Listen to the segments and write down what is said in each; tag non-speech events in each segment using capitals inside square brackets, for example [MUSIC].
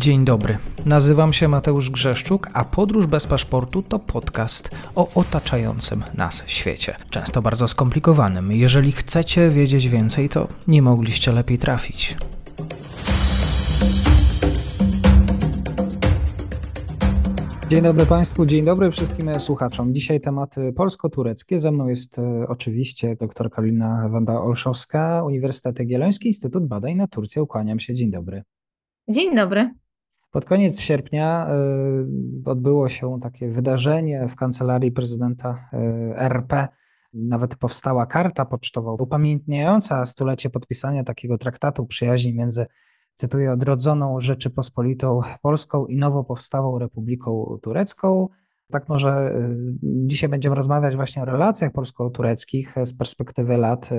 Dzień dobry. Nazywam się Mateusz Grzeszczuk, a Podróż bez paszportu to podcast o otaczającym nas świecie. Często bardzo skomplikowanym. Jeżeli chcecie wiedzieć więcej, to nie mogliście lepiej trafić. Dzień dobry Państwu, dzień dobry wszystkim słuchaczom. Dzisiaj tematy polsko-tureckie. Ze mną jest e, oczywiście dr Karolina Wanda-Olszowska, Uniwersytet Jagielloński, Instytut Badań na Turcję. Ukłaniam się, dzień dobry. Dzień dobry. Pod koniec sierpnia y, odbyło się takie wydarzenie w kancelarii prezydenta y, RP. Nawet powstała karta pocztowa upamiętniająca stulecie podpisania takiego traktatu przyjaźni między, cytuję, odrodzoną Rzeczypospolitą Polską i nowo powstałą Republiką Turecką. Tak może y, dzisiaj będziemy rozmawiać właśnie o relacjach polsko-tureckich z perspektywy lat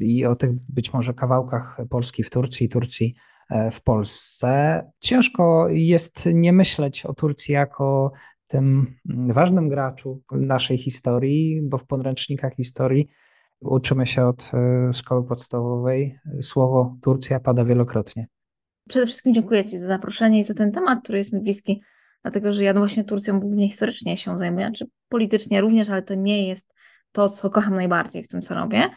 i o tych być może kawałkach Polski w Turcji, Turcji E, w Polsce. Ciężko jest nie myśleć o Turcji jako tym ważnym graczu naszej historii, bo w podręcznikach historii uczymy się od e, szkoły podstawowej. Słowo Turcja pada wielokrotnie. Przede wszystkim dziękuję Ci za zaproszenie i za ten temat, który jest mi bliski, dlatego że ja właśnie Turcją głównie historycznie się zajmuję, czy politycznie również, ale to nie jest to, co kocham najbardziej w tym, co robię.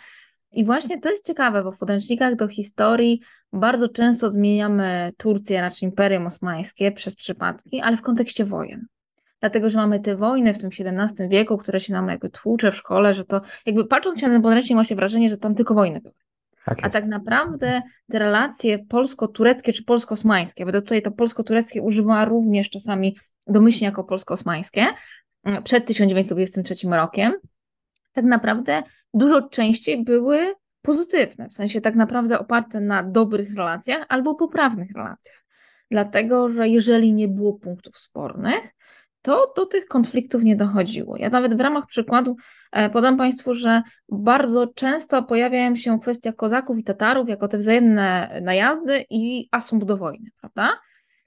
I właśnie to jest ciekawe, bo w podręcznikach do historii bardzo często zmieniamy Turcję, raczej Imperium Osmańskie przez przypadki, ale w kontekście wojen. Dlatego, że mamy te wojny w tym XVII wieku, które się nam jakby tłucze w szkole, że to jakby patrząc się na ten podręcznik ma się wrażenie, że tam tylko wojny były. Tak A tak naprawdę te relacje polsko-tureckie czy polsko-osmańskie, bo tutaj to polsko-tureckie używa również czasami domyślnie jako polsko-osmańskie, przed 1923 rokiem, tak naprawdę dużo częściej były pozytywne, w sensie tak naprawdę oparte na dobrych relacjach albo poprawnych relacjach. Dlatego, że jeżeli nie było punktów spornych, to do tych konfliktów nie dochodziło. Ja nawet w ramach przykładu e, podam Państwu, że bardzo często pojawiają się kwestia kozaków i Tatarów jako te wzajemne najazdy i asumpt do wojny, prawda?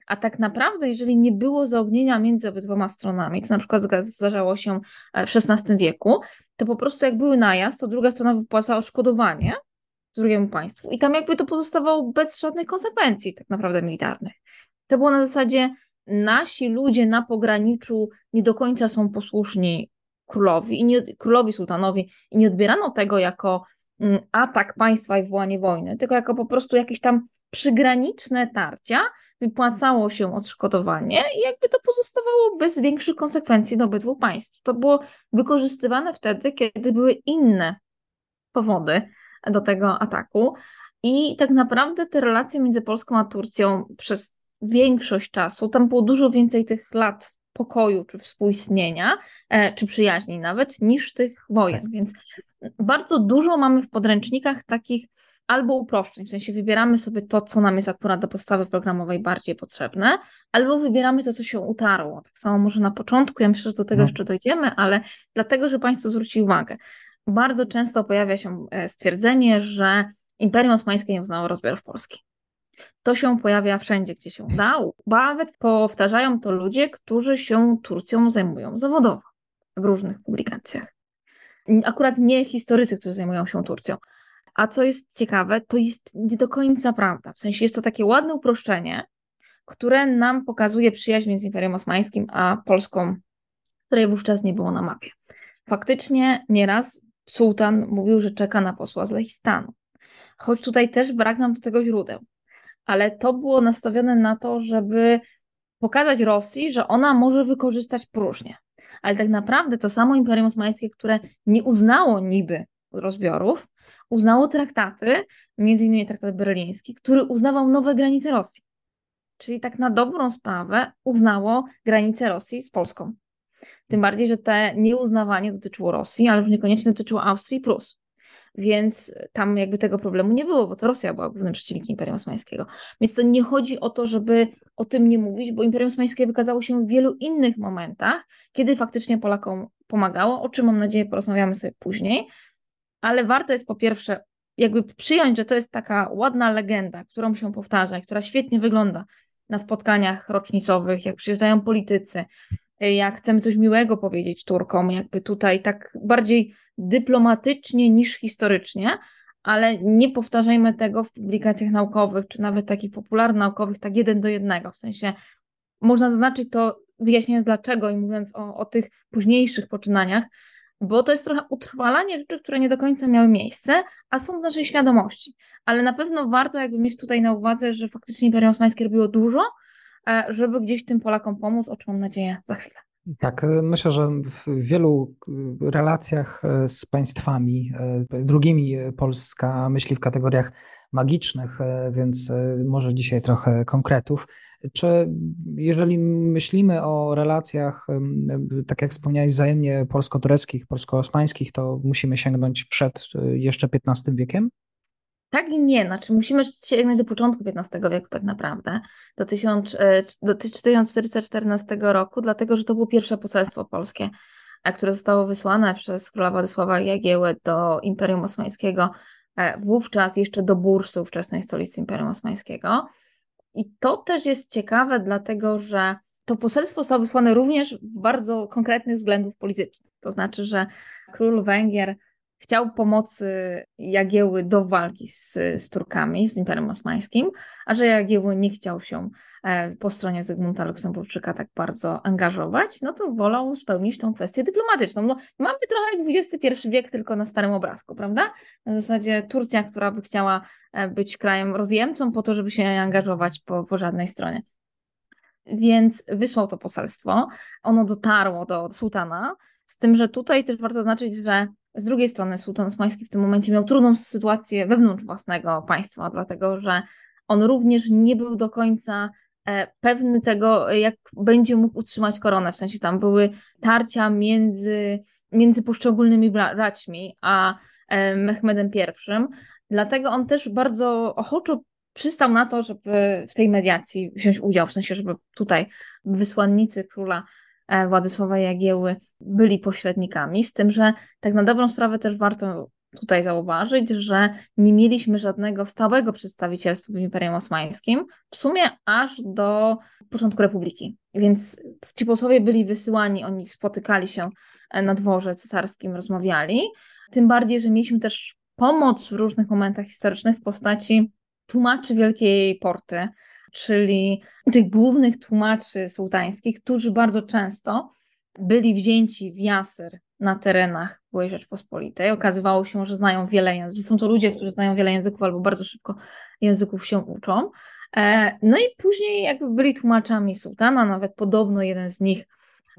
A tak naprawdę, jeżeli nie było zaognienia między obydwoma stronami, co na przykład zdarzało się e, w XVI wieku, to po prostu jak były najazd, to druga strona wypłacała odszkodowanie drugiemu państwu i tam jakby to pozostawało bez żadnych konsekwencji tak naprawdę militarnych. To było na zasadzie nasi ludzie na pograniczu nie do końca są posłuszni królowi i nie, królowi sultanowi i nie odbierano tego jako mm, atak państwa i wołanie wojny, tylko jako po prostu jakieś tam przygraniczne tarcia, wypłacało się odszkodowanie i jakby to pozostawało bez większych konsekwencji do obydwu państw. To było wykorzystywane wtedy, kiedy były inne powody do tego ataku. I tak naprawdę te relacje między Polską a Turcją przez większość czasu, tam było dużo więcej tych lat pokoju, czy współistnienia, e, czy przyjaźni nawet, niż tych wojen. Tak. Więc bardzo dużo mamy w podręcznikach takich albo uproszczeń, w sensie wybieramy sobie to, co nam jest akurat do podstawy programowej bardziej potrzebne, albo wybieramy to, co się utarło. Tak samo może na początku, ja myślę, że do tego no. jeszcze dojdziemy, ale dlatego, że Państwo zwrócili uwagę, bardzo często pojawia się e, stwierdzenie, że Imperium Osmańskie nie uznało rozbiorów Polski. To się pojawia wszędzie, gdzie się da. Nawet powtarzają to ludzie, którzy się Turcją zajmują zawodowo w różnych publikacjach. Akurat nie historycy, którzy zajmują się Turcją. A co jest ciekawe, to jest nie do końca prawda. W sensie jest to takie ładne uproszczenie, które nam pokazuje przyjaźń między Imperium Osmańskim a Polską, której wówczas nie było na mapie. Faktycznie nieraz sułtan mówił, że czeka na posła z Lechistanu. Choć tutaj też brak nam do tego źródeł. Ale to było nastawione na to, żeby pokazać Rosji, że ona może wykorzystać próżnię. Ale tak naprawdę to samo Imperium Osmańskie, które nie uznało niby rozbiorów, uznało traktaty, innymi traktat berliński, który uznawał nowe granice Rosji. Czyli tak na dobrą sprawę uznało granice Rosji z Polską. Tym bardziej, że te nieuznawanie dotyczyło Rosji, ale niekoniecznie dotyczyło Austrii i Prus. Więc tam jakby tego problemu nie było, bo to Rosja była głównym przeciwnikiem Imperium Osmańskiego. Więc to nie chodzi o to, żeby o tym nie mówić, bo Imperium Osmańskie wykazało się w wielu innych momentach, kiedy faktycznie Polakom pomagało, o czym mam nadzieję porozmawiamy sobie później ale warto jest po pierwsze jakby przyjąć, że to jest taka ładna legenda, którą się powtarza, która świetnie wygląda na spotkaniach rocznicowych, jak przyjeżdżają politycy, jak chcemy coś miłego powiedzieć Turkom, jakby tutaj tak bardziej dyplomatycznie niż historycznie, ale nie powtarzajmy tego w publikacjach naukowych, czy nawet takich popularno-naukowych, tak jeden do jednego. W sensie można zaznaczyć to, wyjaśniając dlaczego i mówiąc o, o tych późniejszych poczynaniach, bo to jest trochę utrwalanie rzeczy, które nie do końca miały miejsce, a są w naszej świadomości. Ale na pewno warto jakby mieć tutaj na uwadze, że faktycznie Imperium Osmańskie robiło dużo, e, żeby gdzieś tym Polakom pomóc, o czym mam nadzieję za chwilę. Tak, e, myślę, że w wielu e, relacjach z państwami drugimi Polska myśli w kategoriach magicznych, więc może dzisiaj trochę konkretów. Czy jeżeli myślimy o relacjach, tak jak wspomniałeś, wzajemnie polsko-tureckich, polsko-osmańskich, to musimy sięgnąć przed e, jeszcze XV wiekiem? Tak i nie, znaczy musimy sięgnąć do początku XV wieku tak naprawdę, do, 1000, e, do 1414 roku, dlatego że to było pierwsze poselstwo polskie, które zostało wysłane przez króla Władysława Jagieły do Imperium Osmańskiego, e, wówczas jeszcze do Bursu, ówczesnej stolicy Imperium Osmańskiego. I to też jest ciekawe, dlatego że to poselstwo zostało wysłane również w bardzo konkretnych względów politycznych. To znaczy, że król Węgier chciał pomocy Jagieły do walki z, z Turkami, z Imperium Osmańskim, a że Jagieły nie chciał się e, po stronie Zygmunta Luksemburczyka tak bardzo angażować, no to wolał spełnić tą kwestię dyplomatyczną. No, mamy trochę XXI wiek tylko na starym obrazku, prawda? Na zasadzie Turcja, która by chciała e, być krajem rozjemcą po to, żeby się nie angażować po, po żadnej stronie. Więc wysłał to poselstwo. Ono dotarło do sułtana, z tym, że tutaj też warto zaznaczyć, że z drugiej strony Sultan Osmański w tym momencie miał trudną sytuację wewnątrz własnego państwa, dlatego że on również nie był do końca e, pewny tego, jak będzie mógł utrzymać koronę. W sensie tam były tarcia między, między poszczególnymi braćmi a e, Mehmedem I. Dlatego on też bardzo ochoczo przystał na to, żeby w tej mediacji wziąć udział, w sensie, żeby tutaj wysłannicy króla Władysława Jagieły byli pośrednikami, z tym, że tak na dobrą sprawę też warto tutaj zauważyć, że nie mieliśmy żadnego stałego przedstawicielstwa w Imperium Osmańskim, w sumie aż do początku Republiki. Więc ci posłowie byli wysyłani, oni spotykali się e, na dworze cesarskim, rozmawiali. Tym bardziej, że mieliśmy też pomoc w różnych momentach historycznych w postaci tłumaczy Wielkiej Porty, czyli tych głównych tłumaczy sułtańskich, którzy bardzo często byli wzięci w jasyr na terenach byłej Rzeczpospolitej. Okazywało się, że znają wiele języków, są to ludzie, którzy znają wiele języków albo bardzo szybko języków się uczą. E, no i później jakby byli tłumaczami sułtana, nawet podobno jeden z nich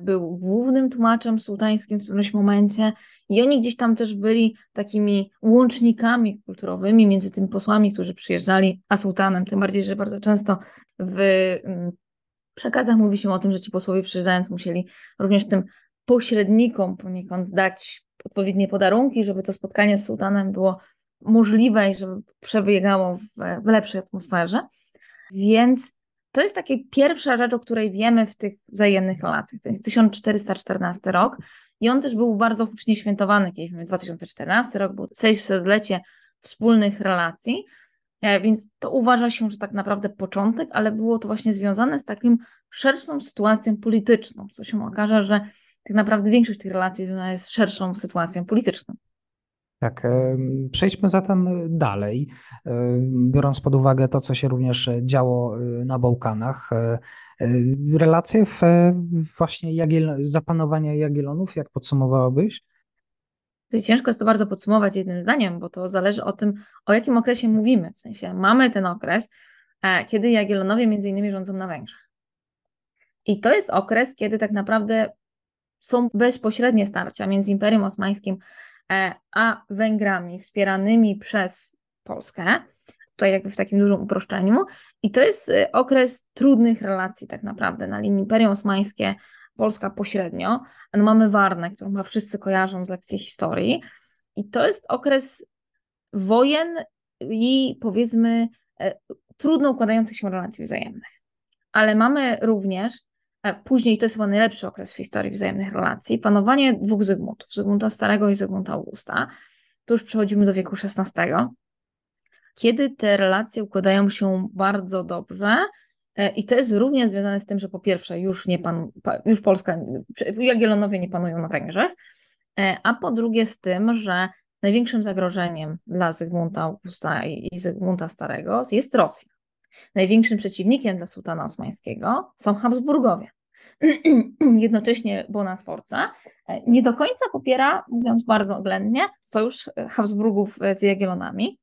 był głównym tłumaczem sułtańskim w którymś momencie i oni gdzieś tam też byli takimi łącznikami kulturowymi między tymi posłami, którzy przyjeżdżali, a sułtanem, tym bardziej, że bardzo często w mm, przekazach mówi się o tym, że ci posłowie przyjeżdżając musieli również tym pośrednikom poniekąd dać odpowiednie podarunki, żeby to spotkanie z sułtanem było możliwe i żeby przebiegało w, w lepszej atmosferze. Więc to jest taka pierwsza rzecz, o której wiemy w tych wzajemnych relacjach. To jest 1414 rok i on też był bardzo hucznie świętowany, kiedyś 2014 rok, był 600-lecie wspólnych relacji, e, więc to uważa się, że tak naprawdę początek, ale było to właśnie związane z takim szerszą sytuacją polityczną, co się okaże, że tak naprawdę większość tych relacji związana jest z szerszą sytuacją polityczną. Tak, przejdźmy zatem dalej, biorąc pod uwagę to, co się również działo y, na Bałkanach. E, e, relacje w właśnie Jagiel, zapanowania Jagielonów, jak podsumowałabyś? To ciężko jest to bardzo podsumować jednym zdaniem, bo to zależy o tym, o jakim okresie mówimy. W sensie mamy ten okres, e, kiedy Jagielonowie między innymi rządzą na Węgrzech. I to jest okres, kiedy tak naprawdę są bezpośrednie starcia między Imperium Osmańskim a Węgrami wspieranymi przez Polskę, tutaj jakby w takim dużym uproszczeniu. I to jest y, okres trudnych relacji tak naprawdę na linii Imperium Osmańskie, Polska pośrednio. No mamy Warnę, którą chyba wszyscy kojarzą z lekcji historii. I to jest okres wojen i powiedzmy e, trudno układających się relacji wzajemnych. Ale mamy również Później, to jest chyba najlepszy okres w historii wzajemnych relacji, panowanie dwóch Zygmuntów, Zygmunta Starego i Zygmunta Augusta. Tu już przechodzimy do wieku XVI, kiedy te relacje układają się bardzo dobrze. E, I to jest również związane z tym, że po pierwsze już, nie pan, już Polska, Jagiellonowie nie panują na Węgrzech, e, a po drugie z tym, że największym zagrożeniem dla Zygmunta Augusta i Zygmunta Starego jest Rosja. Największym przeciwnikiem dla sułtana osmańskiego są Habsburgowie. [CLEARS THROAT] Jednocześnie Bona Sforza e, nie do końca popiera, mówiąc bardzo oględnie, sojusz Habsburgów z Jagiellonami,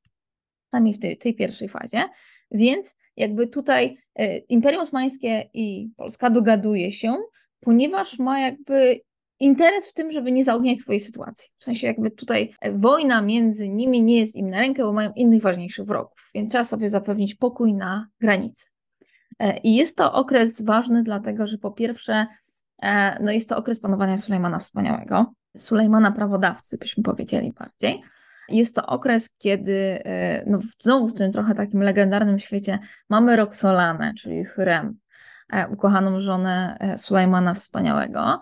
przynajmniej w tej, tej pierwszej fazie, więc jakby tutaj e, Imperium Osmańskie i Polska dogaduje się, ponieważ ma jakby interes w tym, żeby nie zaogniać swojej sytuacji. W sensie jakby tutaj wojna między nimi nie jest im na rękę, bo mają innych ważniejszych wrogów, więc trzeba sobie zapewnić pokój na granicy. E, I jest to okres ważny, dlatego że po pierwsze, e, no jest to okres panowania Sulejmana Wspaniałego, Sulejmana prawodawcy, byśmy powiedzieli bardziej. Jest to okres, kiedy e, no znowu w tym trochę takim legendarnym świecie mamy Roxolanę, czyli Hyrem, ukochaną żonę Sulejmana Wspaniałego.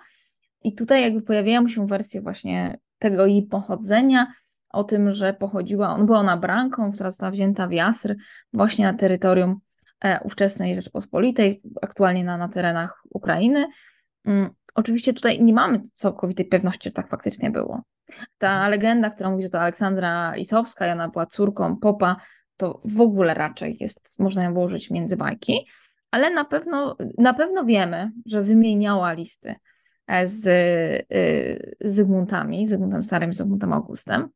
I tutaj jakby pojawiają się wersje właśnie tego jej pochodzenia, o tym, że pochodziła, on była ona branką, która została wzięta w Jasr, właśnie na terytorium e, ówczesnej Rzeczypospolitej, aktualnie na, na terenach Ukrainy. Um, oczywiście tutaj nie mamy całkowitej pewności, że tak faktycznie było. Ta mhm. legenda, która mówi, że to Aleksandra Lisowska i ona była córką popa, to w ogóle raczej jest, można ją włożyć między bajki, ale na pewno, na pewno wiemy, że wymieniała listy z y, Zygmuntami, Zygmuntem Starym Zygmuntem Augustem.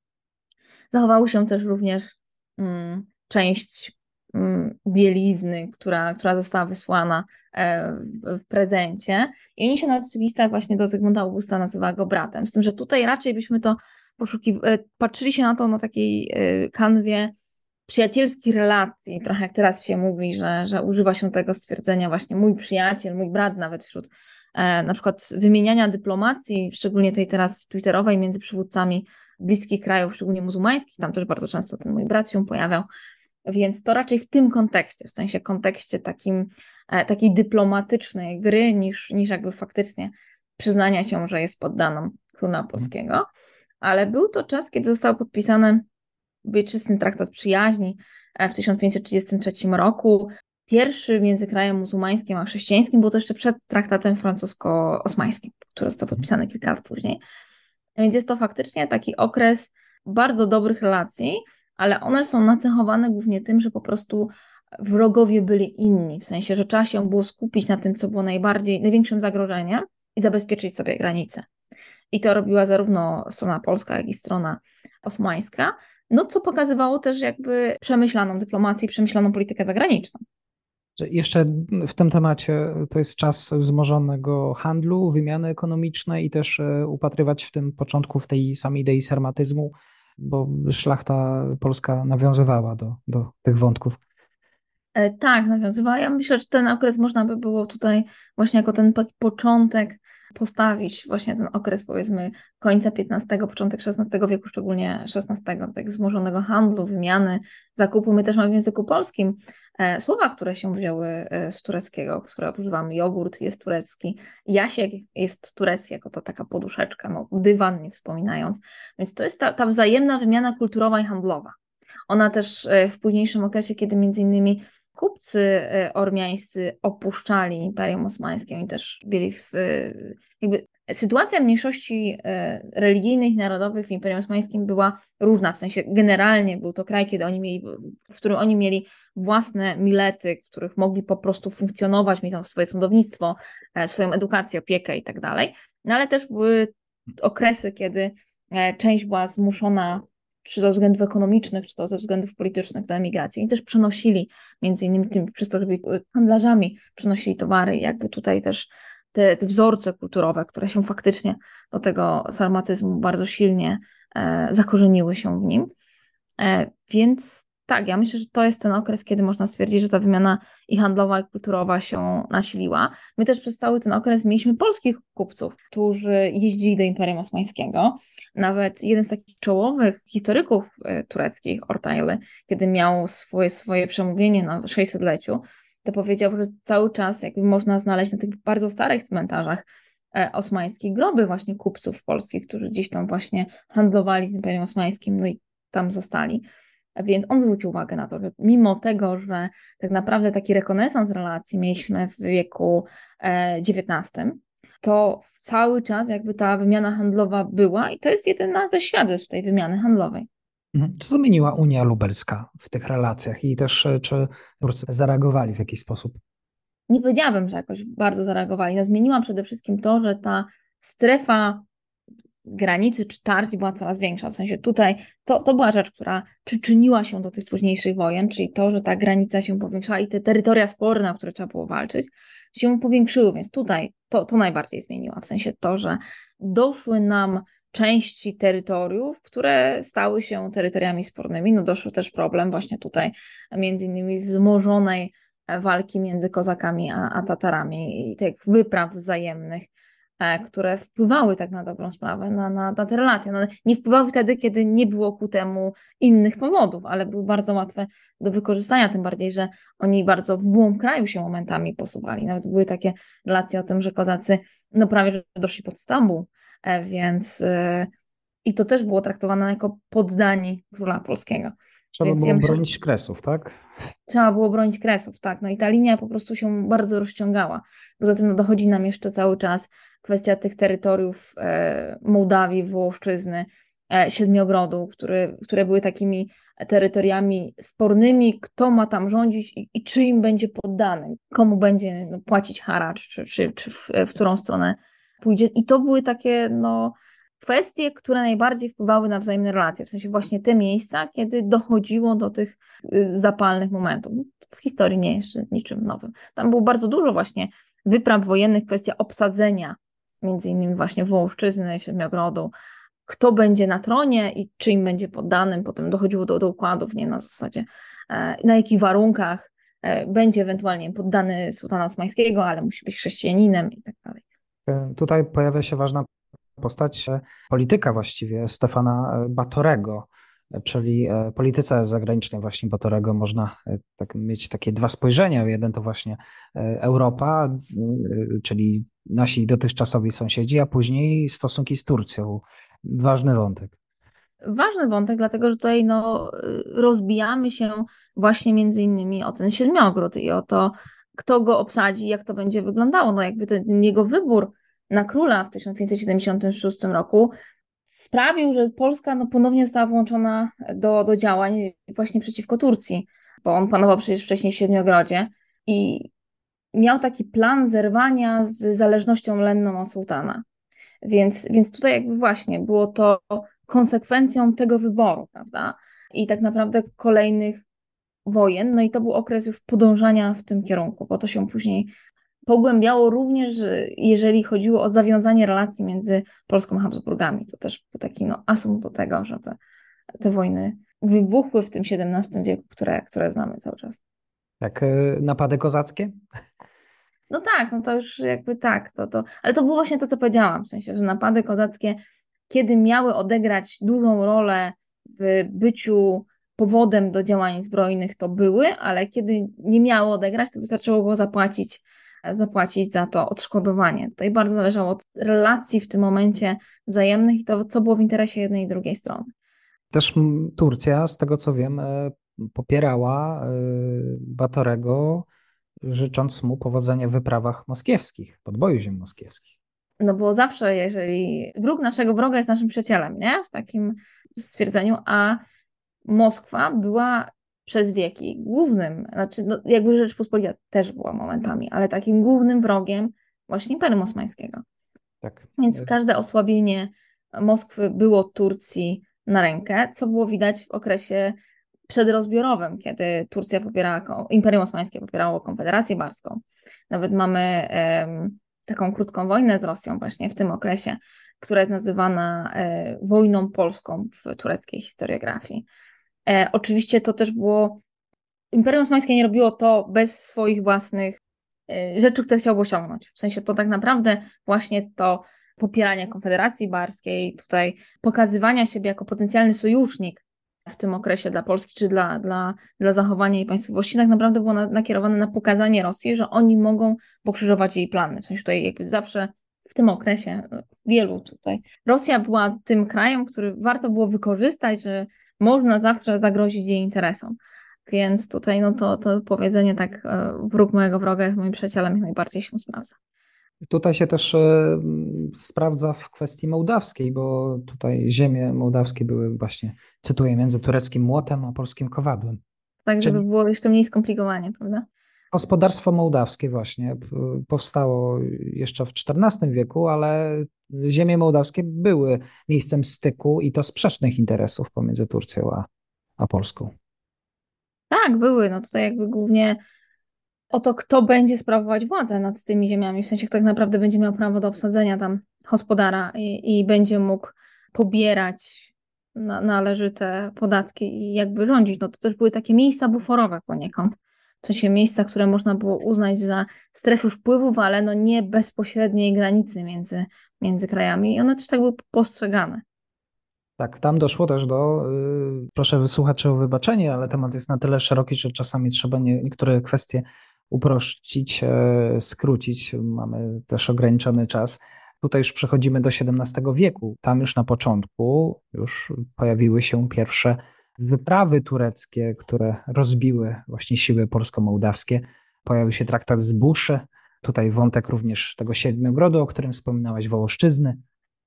Zachowały się też również mm, część mm, bielizny, która, która została wysłana e, w, w prezencie. I oni się na listach właśnie do Zygmunta Augusta nazywa go bratem. Z tym, że tutaj raczej byśmy to poszukiwali, e, patrzyli się na to na takiej kanwie przyjacielskich relacji, trochę jak teraz się mówi, że, że używa się tego stwierdzenia właśnie mój przyjaciel, mój brat nawet wśród E, na przykład wymieniania dyplomacji, szczególnie tej teraz twitterowej między przywódcami bliskich krajów, szczególnie muzułmańskich, tam też bardzo często ten mój brat się pojawiał, więc to raczej w tym kontekście, w sensie kontekście takim, e, takiej dyplomatycznej gry, niż, niż jakby faktycznie przyznania się, że jest poddaną króla mhm. polskiego. Ale był to czas, kiedy został podpisany wieczysty traktat przyjaźni e, w 1533 roku. Pierwszy między krajem muzułmańskim a chrześcijańskim był to jeszcze przed traktatem francusko-osmańskim, który został podpisany kilka lat później. Więc jest to faktycznie taki okres bardzo dobrych relacji, ale one są nacechowane głównie tym, że po prostu wrogowie byli inni, w sensie, że trzeba się było skupić na tym, co było najbardziej, największym zagrożeniem i zabezpieczyć sobie granice. I to robiła zarówno strona polska, jak i strona osmańska, no co pokazywało też jakby przemyślaną dyplomację i przemyślaną politykę zagraniczną. Jeszcze w tym temacie to jest czas wzmożonego handlu, wymiany ekonomicznej i też e, upatrywać w tym początku w tej samej idei sarmatyzmu, bo szlachta polska nawiązywała do, do tych wątków. E, tak, nawiązywała. Ja myślę, że ten okres można by było tutaj właśnie jako ten początek postawić właśnie ten okres powiedzmy końca XV, początek XVI wieku, szczególnie XVI, tego wzmożonego handlu, wymiany, zakupu. My też mamy w języku polskim e, słowa, które się wzięły e, z tureckiego, które używamy. Jogurt jest turecki, jasiek jest turecki, jako ta taka poduszeczka, no dywan nie wspominając. Więc to jest ta, ta wzajemna wymiana kulturowa i handlowa. Ona też e, w późniejszym okresie, kiedy między innymi kupcy e, ormiańscy opuszczali Imperium Osmańskie. I też byli w e, jakby sytuacja mniejszości e, religijnych narodowych w Imperium Osmańskim była różna, w sensie generalnie był to kraj, kiedy oni mieli, w którym oni mieli własne milety, w których mogli po prostu funkcjonować, mieć tam swoje sądownictwo, swoją edukację, opiekę i tak dalej, no ale też były okresy, kiedy część była zmuszona czy ze względów ekonomicznych, czy to ze względów politycznych do emigracji. I też przenosili, między innymi tym, przez to, że byli handlarzami, przenosili towary, jakby tutaj też te, te wzorce kulturowe, które się faktycznie do tego sarmatyzmu bardzo silnie e, zakorzeniły się w nim. E, więc tak, ja myślę, że to jest ten okres, kiedy można stwierdzić, że ta wymiana i handlowa, i kulturowa się nasiliła. My też przez cały ten okres mieliśmy polskich kupców, którzy jeździli do Imperium Osmańskiego. Nawet jeden z takich czołowych historyków e, tureckich, Ortaylı, kiedy miał swoje, swoje przemówienie na 600-leciu, to powiedział, że cały czas jakby można znaleźć na tych bardzo starych cmentarzach e, osmańskich groby właśnie kupców polskich, którzy gdzieś tam właśnie handlowali z Imperium Osmańskim, no i tam zostali. Więc on zwrócił uwagę na to, że mimo tego, że tak naprawdę taki rekonesans relacji mieliśmy w wieku XIX, to cały czas jakby ta wymiana handlowa była i to jest jedyna ze świadectw tej wymiany handlowej. Mhm. Co zmieniła Unia Lubelska w tych relacjach i też e, czy Turcy zareagowali w jakiś sposób? Nie powiedziałabym, że jakoś bardzo zareagowali. No, zmieniła przede wszystkim to, że ta strefa granicy czy tarć była coraz większa. W sensie tutaj to, to była rzecz, która przyczyniła się do tych późniejszych wojen, czyli to, że ta granica się powiększała i te terytoria sporne, o które trzeba było walczyć, się powiększyły, więc tutaj to, to najbardziej zmieniła. W sensie to, że doszły nam części terytoriów, które stały się terytoriami spornymi. No doszły też problem właśnie tutaj, między innymi wzmożonej walki między kozakami a, a Tatarami i tych wypraw wzajemnych które wpływały tak na dobrą sprawę, na, na, na te relacje. No, nie wpływały wtedy, kiedy nie było ku temu innych powodów, ale były bardzo łatwe do wykorzystania, tym bardziej, że oni bardzo w głąb kraju się momentami posuwali. Nawet były takie relacje o tym, że Kozacy no prawie doszli pod Stambuł, e, więc e, i to też było traktowane jako poddani króla polskiego. Trzeba Więc było ja bronić kresów, tak? Trzeba było bronić kresów, tak. No i ta linia po prostu się bardzo rozciągała. Poza tym no, dochodzi nam jeszcze cały czas kwestia tych terytoriów e, Mołdawii, Włoszczyzny, e, Siedmiogrodu, który, które były takimi terytoriami spornymi, kto ma tam rządzić i, i czy im będzie poddany, komu będzie no, płacić haracz, czy, czy, czy w, w którą stronę pójdzie. I to były takie, no kwestie, które najbardziej wpływały na wzajemne relacje, w sensie właśnie te miejsca, kiedy dochodziło do tych y, zapalnych momentów. W historii nie jest niczym nowym. Tam było bardzo dużo właśnie wypraw wojennych, kwestia obsadzenia, między innymi właśnie Wołoszczyzny, Siedmiogrodu, kto będzie na tronie i czy im będzie poddanym. Potem dochodziło do, do układów, nie na zasadzie e, na jakich warunkach e, będzie ewentualnie poddany sułtana osmańskiego, ale musi być chrześcijaninem i tak dalej. E, tutaj pojawia się ważna postać e, polityka właściwie Stefana e, Batorego, czyli e, polityce zagranicznej właśnie Batorego można tak, mieć takie dwa spojrzenia. Jeden to właśnie Europa, czyli nasi dotychczasowi sąsiedzi, a później stosunki z Turcją. Ważny wątek. Ważny wątek, dlatego że tutaj no, rozbijamy się właśnie między innymi o ten siedmiogród i o to, kto go obsadzi, jak to będzie wyglądało. No jakby ten jego wybór na króla w 1576 roku sprawił, że Polska no, ponownie została włączona do, do działań właśnie przeciwko Turcji, bo on panował przecież wcześniej w Siedmiogrodzie i miał taki plan zerwania z zależnością lenną od sułtana. Więc, więc tutaj jakby właśnie było to konsekwencją tego wyboru, prawda? I tak naprawdę kolejnych wojen, no i to był okres już podążania w tym kierunku, bo to się później pogłębiało również, jeżeli chodziło o zawiązanie relacji między Polską a Habsburgami. To też był taki no, asum do tego, żeby te wojny wybuchły w tym XVII wieku, które, które znamy cały czas. Jak e, napady kozackie? No tak, no to już jakby tak, to, to, ale to było właśnie to, co powiedziałam, w sensie, że napady kozackie, kiedy miały odegrać dużą rolę w byciu powodem do działań zbrojnych, to były, ale kiedy nie miały odegrać, to wystarczyło go zapłacić zapłacić za to odszkodowanie. To i bardzo zależało od relacji w tym momencie wzajemnych i to, co było w interesie jednej i drugiej strony. Też Turcja, z tego co wiem, e, popierała e, Batorego, życząc mu powodzenia w wyprawach moskiewskich, podboju ziem moskiewskich. No bo zawsze, jeżeli wróg naszego wroga jest naszym przyjacielem, nie? W takim stwierdzeniu, a Moskwa była przez wieki głównym, znaczy no, jakby Rzeczpospolita też była momentami, ale takim głównym wrogiem właśnie Imperium Osmańskiego. Tak. Więc każde osłabienie Moskwy było Turcji na rękę, co było widać w okresie przedrozbiorowym, kiedy Turcja popierała, Imperium Osmańskie popierało Konfederację Barską. Nawet mamy um, taką krótką wojnę z Rosją właśnie w tym okresie, która jest nazywana e, wojną polską w tureckiej historiografii. E, oczywiście to też było. Imperium Osmańskie nie robiło to bez swoich własnych e, rzeczy, które chciało osiągnąć. W sensie to tak naprawdę właśnie to popieranie Konfederacji Barskiej, tutaj pokazywania siebie jako potencjalny sojusznik w tym okresie dla Polski, czy dla, dla, dla zachowania jej państwowości, tak naprawdę było na, nakierowane na pokazanie Rosji, że oni mogą pokrzyżować jej plany. W sensie tutaj jakby zawsze w tym okresie, wielu tutaj. Rosja była tym krajem, który warto było wykorzystać, że można zawsze zagrozić jej interesom. Więc tutaj no to, to powiedzenie tak, e, wróg mojego wroga jest moim przyjacielem, jak najbardziej się sprawdza. Tutaj się też e, sprawdza w kwestii mołdawskiej, bo tutaj ziemie mołdawskie były właśnie, cytuję, między tureckim młotem a polskim kowadłem. Tak, żeby Czyli było jeszcze mniej skomplikowanie, prawda? Gospodarstwo mołdawskie właśnie powstało jeszcze w XIV wieku, ale ziemie mołdawskie były miejscem styku i to sprzecznych interesów pomiędzy Turcją a, a Polską. Tak, były. No tutaj jakby głównie o to, kto będzie sprawować władzę nad tymi ziemiami, w sensie kto tak naprawdę będzie miał prawo do obsadzenia tam gospodara i, i będzie mógł pobierać na, należyte podatki i jakby rządzić. No to też były takie miejsca buforowe poniekąd. W sensie miejsca, które można było uznać za strefy wpływów, ale no nie bezpośredniej granicy między, między krajami i one też tak były postrzegane. Tak, tam doszło też do, yy, proszę słuchaczy o wybaczenie, ale temat jest na tyle szeroki, że czasami trzeba nie, niektóre kwestie uprościć, e, skrócić. Mamy też ograniczony czas. Tutaj już przechodzimy do XVII wieku. Tam już na początku już pojawiły się pierwsze wyprawy tureckie, które rozbiły właśnie siły polsko-mołdawskie. Pojawił się traktat z Buszy. Tutaj wątek również tego Siedmiogrodu, o którym wspominałaś, Wołoszczyzny.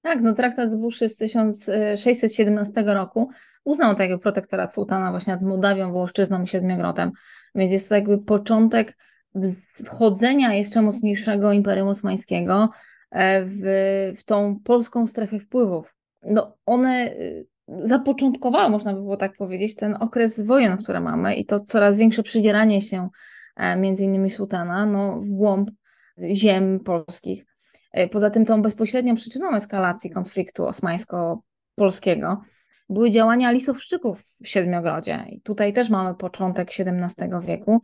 Tak, no traktat z Buszy z 1617 roku uznał tego protektorat sułtana właśnie nad Mołdawią, Wołoszczyzną i Siedmiogrodem. Więc jest to jakby początek wchodzenia jeszcze mocniejszego Imperium Osmańskiego e, w, w tą polską strefę wpływów. No one zapoczątkowały, można by było tak powiedzieć, ten okres wojen, które mamy i to coraz większe przydzieranie się e, między innymi sułtana no, w głąb ziem polskich. E, poza tym tą bezpośrednią przyczyną eskalacji konfliktu osmańsko-polskiego były działania lisowszczyków w Siedmiogrodzie. I tutaj też mamy początek XVII wieku,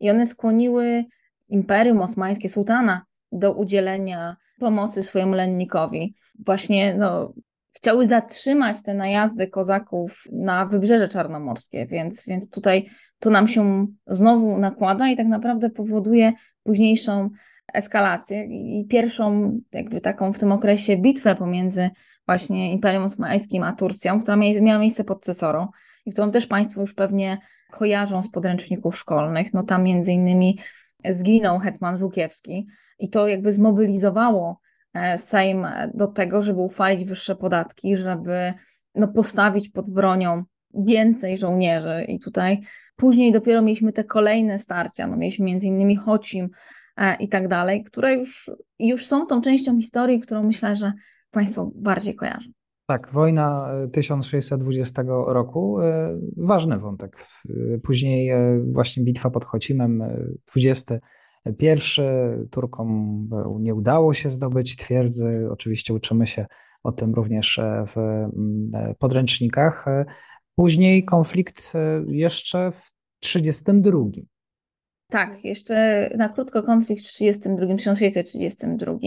i one skłoniły Imperium Osmańskie, sułtana, do udzielenia pomocy swojemu lennikowi. Właśnie no, chciały zatrzymać te najazdy kozaków na wybrzeże czarnomorskie, więc, więc tutaj to nam się znowu nakłada i tak naprawdę powoduje późniejszą eskalację i pierwszą jakby taką w tym okresie bitwę pomiędzy właśnie Imperium Osmańskim a Turcją, która miała miejsce pod Cesorą i którą też Państwo już pewnie kojarzą z podręczników szkolnych. No tam między innymi zginął hetman Żukiewski i to jakby zmobilizowało Sejm do tego, żeby uchwalić wyższe podatki, żeby no, postawić pod bronią więcej żołnierzy i tutaj później dopiero mieliśmy te kolejne starcia, no mieliśmy między innymi Chocim e, i tak dalej, które już, już są tą częścią historii, którą myślę, że Państwo bardziej kojarzą. Tak, wojna 1620 e, roku, e, ważny wątek. Później e, właśnie bitwa pod Chocimem, 21. Turkom nie udało się zdobyć twierdzy. Oczywiście uczymy się o tym również w podręcznikach. Później konflikt jeszcze w 32. Tak, jeszcze na krótko konflikt w 32, 1632.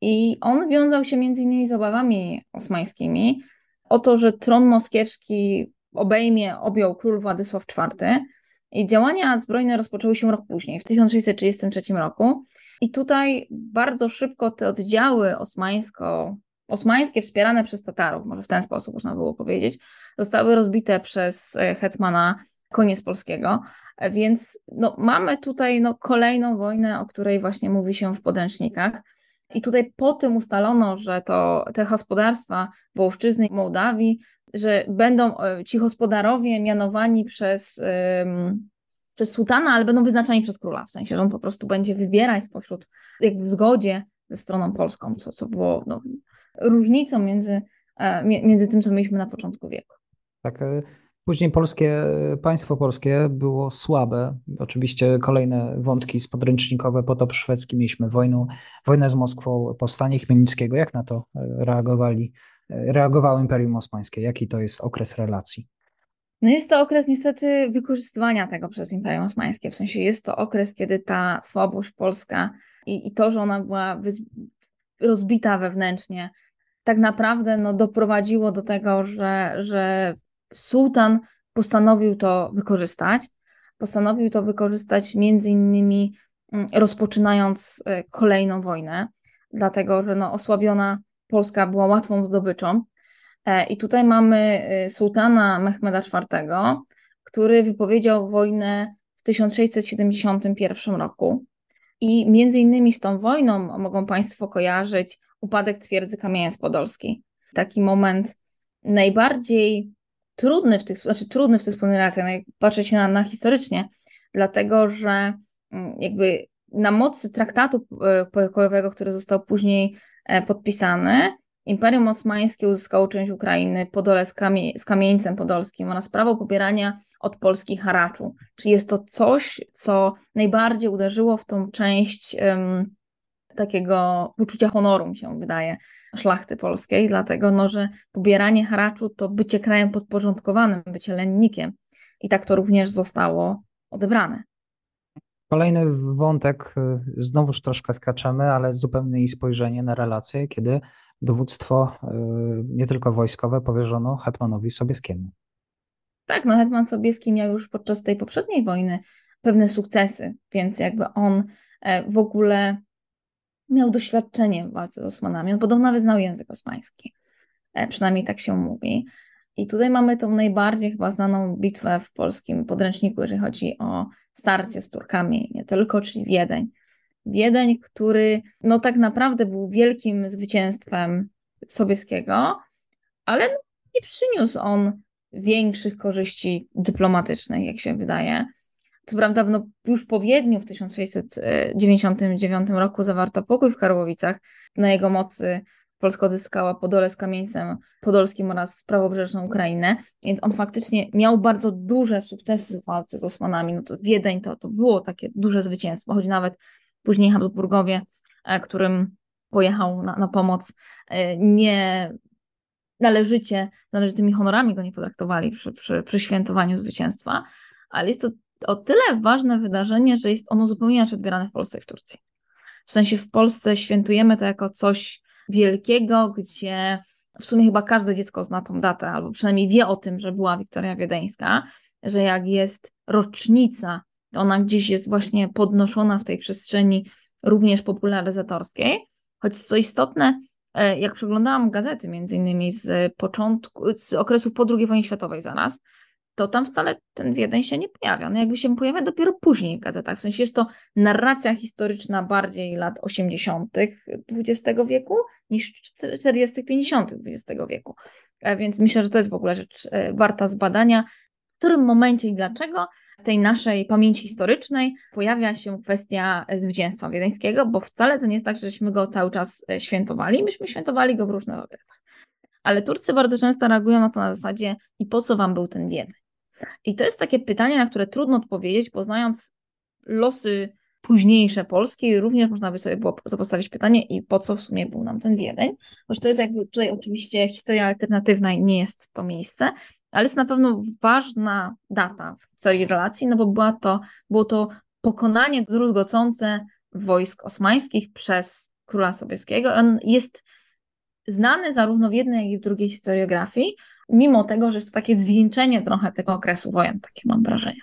I on wiązał się między innymi z obawami osmańskimi o to, że tron moskiewski obejmie, objął król Władysław IV. Działania zbrojne rozpoczęły się rok później, w 1633 roku. I tutaj bardzo szybko te oddziały osmańsko, osmańskie wspierane przez Tatarów, może w ten sposób można było powiedzieć, zostały rozbite przez e, hetmana koniec polskiego. Więc no, mamy tutaj no, kolejną wojnę, o której właśnie mówi się w podręcznikach. I tutaj po tym ustalono, że to te gospodarstwa Wołoszczyzny i Mołdawii, że będą e, ci gospodarowie mianowani przez, przez sułtana, ale będą wyznaczani przez króla, w sensie, że on po prostu będzie wybierać spośród, jakby w zgodzie ze stroną polską, co, co było no, różnicą między, e, między tym, co mieliśmy na początku wieku. Tak, e, Później polskie, państwo polskie było słabe. Oczywiście kolejne wątki spodręcznikowe, potop szwedzki, mieliśmy wojnę, wojnę z Moskwą, powstanie Chmielnickiego. Jak na to reagowali, reagowało Imperium Osmańskie? Jaki to jest okres relacji? No jest to okres niestety wykorzystywania tego przez Imperium Osmańskie. W sensie jest to okres, kiedy ta słabość polska i, i to, że ona była rozbita wewnętrznie, tak naprawdę no, doprowadziło do tego, że, że sułtan postanowił to wykorzystać. Postanowił to wykorzystać między innymi mm, rozpoczynając e, kolejną wojnę, dlatego że no, osłabiona Polska była łatwą zdobyczą. E, I tutaj mamy e, sułtana Mehmeda IV, który wypowiedział wojnę w 1671 roku. I między innymi z tą wojną mogą Państwo kojarzyć upadek twierdzy Kamieniec Podolskiej. Taki moment najbardziej trudny w tych, znaczy trudny w tych wspólnych relacjach, jak patrzeć na, na historycznie, dlatego że mm, jakby na mocy traktatu e, pokojowego, który został później podpisany, Imperium Osmańskie uzyskało część Ukrainy, Podole z, kamie z kamieńcem podolskim oraz prawo pobierania od Polski haraczu. Czy jest to coś, co najbardziej uderzyło w tą część um, takiego uczucia honoru, mi się wydaje, szlachty polskiej, dlatego no, że pobieranie haraczu to bycie krajem podporządkowanym, bycie lennikiem. I tak to również zostało odebrane. Kolejny wątek, y, znowuż troszkę skaczemy, ale zupełnie inne spojrzenie na relacje, kiedy dowództwo y, nie tylko wojskowe powierzono hetmanowi Sobieskiemu. Tak, no hetman Sobieski miał już podczas tej poprzedniej wojny pewne sukcesy, więc jakby on e, w ogóle miał doświadczenie w walce z Osmanami. On podobno nawet znał język osmański. E, przynajmniej tak się mówi. I tutaj mamy tą najbardziej chyba znaną bitwę w polskim podręczniku, jeżeli chodzi o starcie z Turkami, nie tylko, czyli Wiedeń. Wiedeń, który no tak naprawdę był wielkim zwycięstwem Sobieskiego, ale nie przyniósł on większych korzyści dyplomatycznych, jak się wydaje. Co prawda, no, już po Wiedniu w 1699 roku zawarto pokój w Karłowicach. Na jego mocy Polska odzyskała Podole z Kamieńcem Podolskim oraz prawobrzeżną Ukrainę, więc on faktycznie miał bardzo duże sukcesy w walce z Osmanami. No to Wiedeń to, to było takie duże zwycięstwo, choć nawet później Habsburgowie, e, którym pojechał na, na pomoc, e, nie należycie, należytymi honorami go nie potraktowali przy, przy, przy świętowaniu zwycięstwa, ale jest to o tyle ważne wydarzenie, że jest ono zupełnie inaczej odbierane w Polsce i w Turcji. W sensie w Polsce świętujemy to jako coś wielkiego, gdzie w sumie chyba każde dziecko zna tą datę, albo przynajmniej wie o tym, że była Wiktoria Wiedeńska, że jak jest rocznica, to ona gdzieś jest właśnie podnoszona w tej przestrzeni również popularyzatorskiej. Choć co istotne, e, jak przeglądałam gazety, między innymi z początku, z okresu po II wojnie światowej zaraz, to tam wcale ten Wiedeń się nie pojawia. No jakby się pojawia dopiero później w gazetach. W sensie jest to narracja historyczna bardziej lat 80. XX wieku niż 40., 50. XX wieku. E, więc myślę, że to jest w ogóle rzecz e, warta zbadania, w którym momencie i dlaczego w tej naszej pamięci historycznej pojawia się kwestia zwycięstwa wiedeńskiego, bo wcale to nie jest tak, żeśmy go cały czas e, świętowali. Myśmy świętowali go w różnych okresach. Ale Turcy bardzo często reagują na to na zasadzie i po co wam był ten Wiedeń? I to jest takie pytanie, na które trudno odpowiedzieć, bo znając losy późniejsze Polski, również można by sobie było postawić pytanie, i po co w sumie był nam ten Wiedeń? Choć to jest jakby tutaj oczywiście historia alternatywna i nie jest to miejsce, ale jest na pewno ważna data w historii relacji, no bo była to, było to pokonanie druzgocące wojsk osmańskich przez króla Sobieskiego. On jest znany zarówno w jednej, jak i w drugiej historiografii, mimo tego, że jest takie zwieńczenie trochę tego okresu wojen, takie mam wrażenie.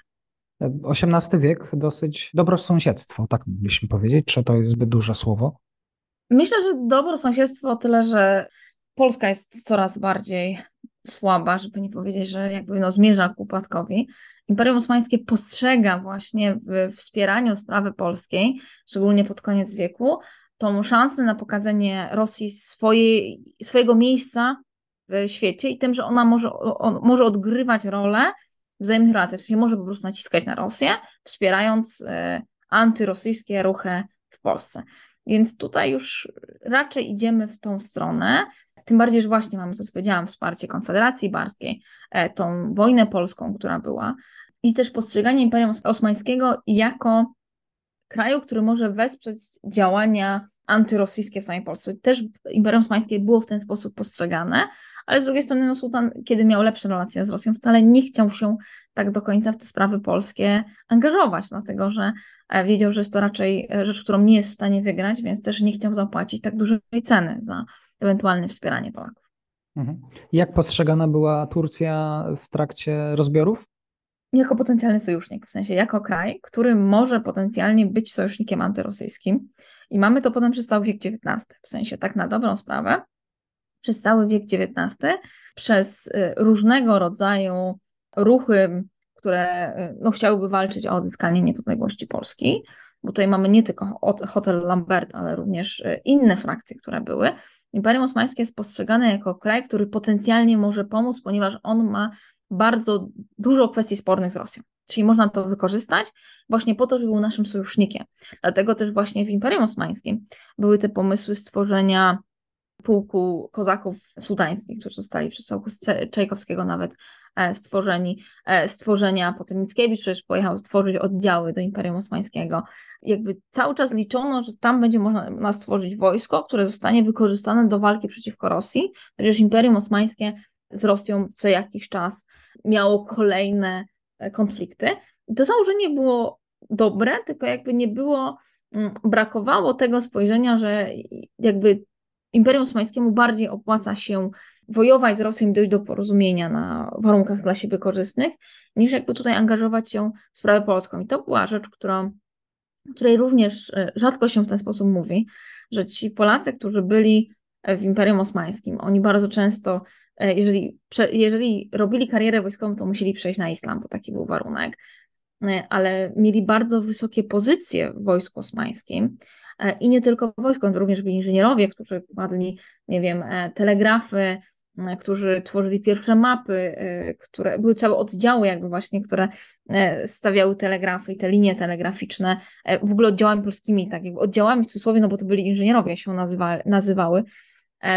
XVIII wiek dosyć dobrosąsiedztwo, tak mogliśmy powiedzieć, czy to jest zbyt duże słowo? Myślę, że dobrosąsiedztwo o tyle, że Polska jest coraz bardziej słaba, żeby nie powiedzieć, że jakby no zmierza ku upadkowi. Imperium Osmańskie postrzega właśnie w wspieraniu sprawy polskiej, szczególnie pod koniec wieku, tą szansę na pokazanie Rosji swojej, swojego miejsca w świecie i tym, że ona może, on, może odgrywać rolę w wzajemnych relacjach, czyli może po prostu naciskać na Rosję, wspierając y, antyrosyjskie ruchy w Polsce. Więc tutaj już raczej idziemy w tą stronę. Tym bardziej, że właśnie mamy, co powiedziałam, wsparcie Konfederacji Barskiej, e, tą wojnę polską, która była, i też postrzeganie Imperium Osmańskiego jako kraju, który może wesprzeć działania antyrosyjskie w samej Polsce. Też Imperium Osmańskie było w ten sposób postrzegane, ale z drugiej strony no, sułtan, kiedy miał lepsze relacje z Rosją, wcale nie chciał się tak do końca w te sprawy polskie angażować, dlatego że e, wiedział, że jest to raczej e, rzecz, którą nie jest w stanie wygrać, więc też nie chciał zapłacić tak dużej ceny za ewentualne wspieranie Polaków. Mhm. Jak postrzegana była Turcja w trakcie rozbiorów? jako potencjalny sojusznik, w sensie jako kraj, który może potencjalnie być sojusznikiem antyrosyjskim. I mamy to potem przez cały wiek XIX, w sensie tak na dobrą sprawę, przez cały wiek XIX, przez y, różnego rodzaju ruchy, które y, no, chciałyby walczyć o odzyskanie niepodległości Polski. bo tutaj mamy nie tylko hotel Lambert, ale również inne frakcje, które były. Imperium Osmańskie jest postrzegane jako kraj, który potencjalnie może pomóc, ponieważ on ma bardzo dużo kwestii spornych z Rosją. Czyli można to wykorzystać właśnie po to, żeby był naszym sojusznikiem. Dlatego też właśnie w Imperium Osmańskim były te pomysły stworzenia pułku kozaków sudańskich, którzy zostali przez Czajkowskiego nawet e, stworzeni, e, stworzenia, potem Mickiewicz przecież pojechał stworzyć oddziały do Imperium Osmańskiego. Jakby cały czas liczono, że tam będzie można stworzyć wojsko, które zostanie wykorzystane do walki przeciwko Rosji, przecież Imperium Osmańskie z Rosją co jakiś czas miało kolejne konflikty. To założenie było dobre, tylko jakby nie było, mm, brakowało tego spojrzenia, że jakby Imperium Osmańskiemu bardziej opłaca się wojować z Rosją i dojść do porozumienia na warunkach dla siebie korzystnych, niż jakby tutaj angażować się w sprawę polską. I to była rzecz, którą, której również e, rzadko się w ten sposób mówi, że ci Polacy, którzy byli w Imperium Osmańskim, oni bardzo często E, jeżeli, jeżeli robili karierę wojskową, to musieli przejść na islam, bo taki był warunek, e, ale mieli bardzo wysokie pozycje w wojsku osmańskim. E, I nie tylko w wojsku, również byli inżynierowie, którzy kładli, nie wiem, telegrafy, którzy tworzyli pierwsze mapy, które były całe oddziały, jakby właśnie, które stawiały telegrafy i te linie telegraficzne, w ogóle oddziałami polskimi, tak jakby oddziałami w cudzysłowie, no bo to byli inżynierowie, się nazywa, nazywały, E,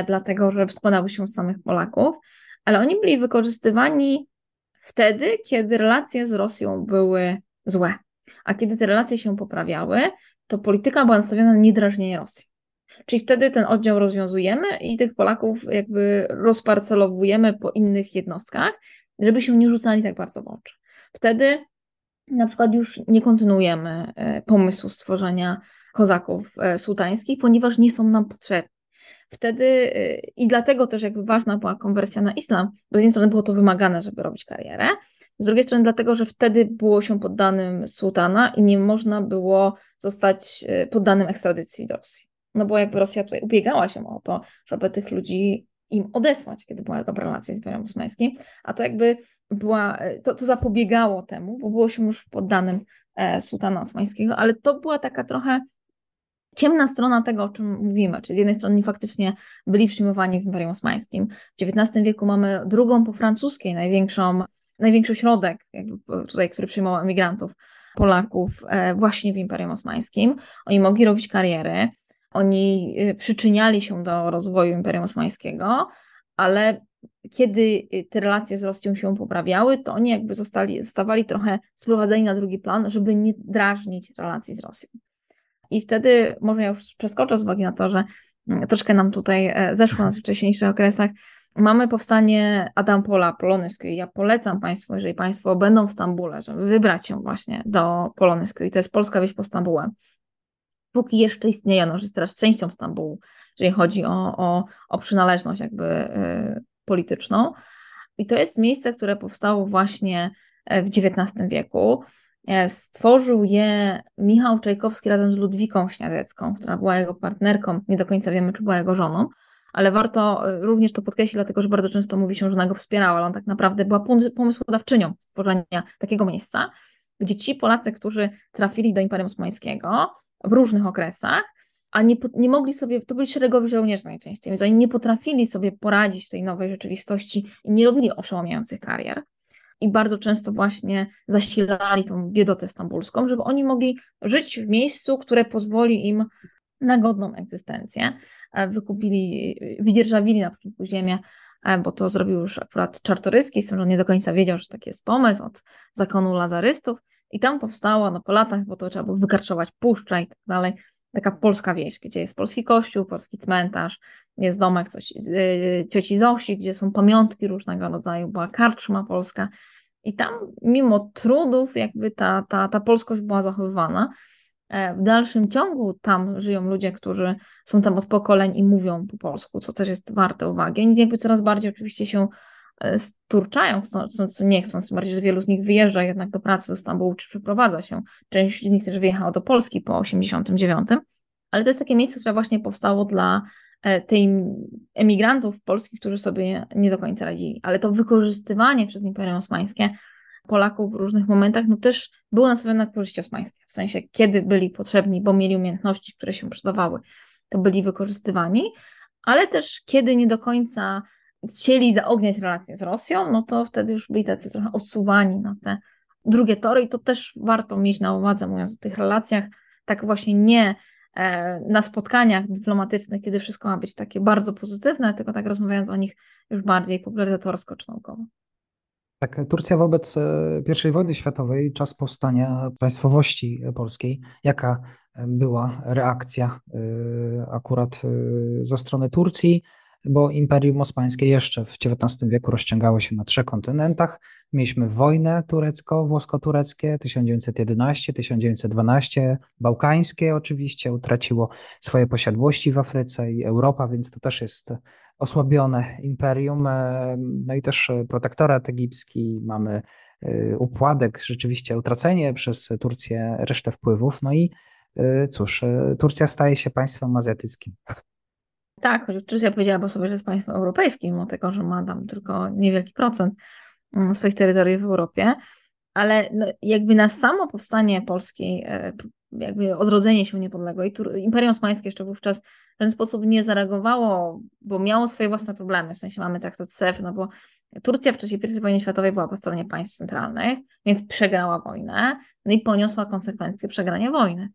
dlatego że składały się z samych Polaków, ale oni byli wykorzystywani wtedy, kiedy relacje z Rosją były złe. A kiedy te relacje się poprawiały, to polityka była nastawiona na niedrażnienie Rosji. Czyli wtedy ten oddział rozwiązujemy i tych Polaków jakby rozparcelowujemy po innych jednostkach, żeby się nie rzucali tak bardzo w oczy. Wtedy na przykład już nie kontynuujemy e, pomysłu stworzenia kozaków e, sułtańskich, ponieważ nie są nam potrzebni. Wtedy y, i dlatego też jakby ważna była konwersja na islam, bo z jednej strony było to wymagane, żeby robić karierę, z drugiej strony dlatego, że wtedy było się poddanym sułtana i nie można było zostać y, poddanym ekstradycji do Rosji. No bo jakby Rosja tutaj ubiegała się o to, żeby tych ludzi im odesłać, kiedy była dobra relacja z Imperium Osmańskim, a to jakby była, y, to, to zapobiegało temu, bo było się już poddanym e, sułtana osmańskiego, ale to była taka trochę ciemna strona tego, o czym mówimy, czyli z jednej strony faktycznie byli przyjmowani w Imperium Osmańskim. W XIX wieku mamy drugą po francuskiej największą, największy ośrodek tutaj, który przyjmował emigrantów, Polaków e, właśnie w Imperium Osmańskim. Oni mogli robić kariery, oni e, przyczyniali się do rozwoju Imperium Osmańskiego, ale kiedy e, te relacje z Rosją się poprawiały, to oni jakby zostali, zostawali trochę sprowadzeni na drugi plan, żeby nie drażnić relacji z Rosją. I wtedy, może ja już przeskoczę z uwagi na to, że mm, troszkę nam tutaj e, zeszło na wcześniejszych okresach, mamy powstanie Adampola Polonysku i ja polecam Państwu, jeżeli Państwo będą w Stambule, żeby wybrać się właśnie do Polonysku i to jest polska wieś pod Stambułem. Póki jeszcze istnieje, no, że jest teraz częścią Stambułu, jeżeli chodzi o, o, o przynależność jakby y, polityczną. I to jest miejsce, które powstało właśnie e, w XIX wieku. E, stworzył je Michał Czajkowski razem z Ludwiką Śniadecką, która była jego partnerką, nie do końca wiemy, czy była jego żoną, ale warto e, również to podkreślić, dlatego że bardzo często mówi się, że ona go wspierała, ale on tak naprawdę była pomysłodawczynią stworzenia takiego miejsca, gdzie ci Polacy, którzy trafili do Imperium Osmańskiego w różnych okresach, a nie, nie mogli sobie, to byli szeregowi żołnierze najczęściej, więc oni nie potrafili sobie poradzić w tej nowej rzeczywistości i nie robili oszałamiających karier, i bardzo często właśnie zasilali tą biedotę stambulską, żeby oni mogli żyć w miejscu, które pozwoli im na godną egzystencję. E, wykupili, wydzierżawili na początku ziemię, e, bo to zrobił już akurat Czartoryski, z tym, że on nie do końca wiedział, że taki jest pomysł od zakonu lazarystów i tam powstało no, po latach, bo to trzeba było wykarczować puszcza i tak dalej, taka polska wieś, gdzie jest polski kościół, polski cmentarz, jest domek coś, yy, cioci Zosi, gdzie są pamiątki różnego rodzaju, była karczma polska i tam mimo trudów jakby ta, ta, ta polskość była zachowywana. E, w dalszym ciągu tam żyją ludzie, którzy są tam od pokoleń i mówią po polsku, co też jest warte uwagi. Oni jakby coraz bardziej oczywiście się e, sturczają, chcą, co nie chcą, tym bardziej, że wielu z nich wyjeżdża jednak do pracy do Stambułu, czy przeprowadza się. Część z nich też wyjechała do Polski po 89, ale to jest takie miejsce, które właśnie powstało dla E, tej emigrantów polskich, którzy sobie nie do końca radzili. Ale to wykorzystywanie przez Imperium Osmańskie Polaków w różnych momentach, no też było nastawione na korzyści osmańskie. W sensie, kiedy byli potrzebni, bo mieli umiejętności, które się przydawały, to byli wykorzystywani, ale też kiedy nie do końca chcieli zaogniać relacje z Rosją, no to wtedy już byli tacy trochę odsuwani na te drugie tory i to też warto mieć na uwadze, mówiąc o tych relacjach, tak właśnie nie na spotkaniach dyplomatycznych, kiedy wszystko ma być takie bardzo pozytywne, tylko tak rozmawiając o nich już bardziej popularyzatorsko czy naukowo. Tak, Turcja wobec e, I wojny światowej, czas powstania państwowości polskiej, jaka była reakcja e, akurat ze strony Turcji? Bo Imperium Osmańskie jeszcze w XIX wieku rozciągało się na trzech kontynentach. Mieliśmy wojnę turecko-włosko-tureckie 1911-1912, bałkańskie oczywiście utraciło swoje posiadłości w Afryce i Europa, więc to też jest osłabione imperium. E, no i też protektorat egipski, mamy e, upładek, rzeczywiście utracenie przez Turcję resztę wpływów. No i e, cóż, Turcja staje się państwem azjatyckim. Tak, choć Turcja powiedziała sobie, że jest państwem europejskim, mimo tego, że ma tam tylko niewielki procent mm, swoich terytoriów w Europie, ale no, jakby na samo powstanie Polski, e, jakby odrodzenie się niepodległej, Imperium Osmańskie jeszcze wówczas w ten sposób nie zareagowało, bo miało swoje własne problemy, w sensie mamy traktat SEF, no bo Turcja w czasie I wojny światowej była po stronie państw centralnych, więc przegrała wojnę, no i poniosła konsekwencje przegrania wojny.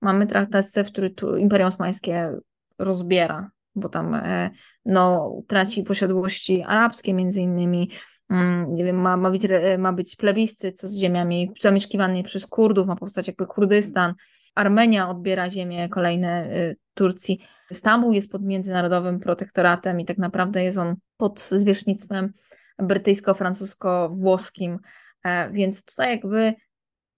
Mamy traktat SEF, który Imperium Osmańskie rozbiera bo tam e, no, traci posiadłości arabskie między innymi, mm, nie wiem, ma, ma, być, ma być plebiscyt, co z ziemiami zamieszkiwanymi przez Kurdów, ma powstać jakby Kurdystan, Armenia odbiera ziemię kolejne y, Turcji. Stambuł jest pod międzynarodowym protektoratem i tak naprawdę jest on pod zwierzchnictwem brytyjsko-francusko-włoskim, e, więc tutaj jakby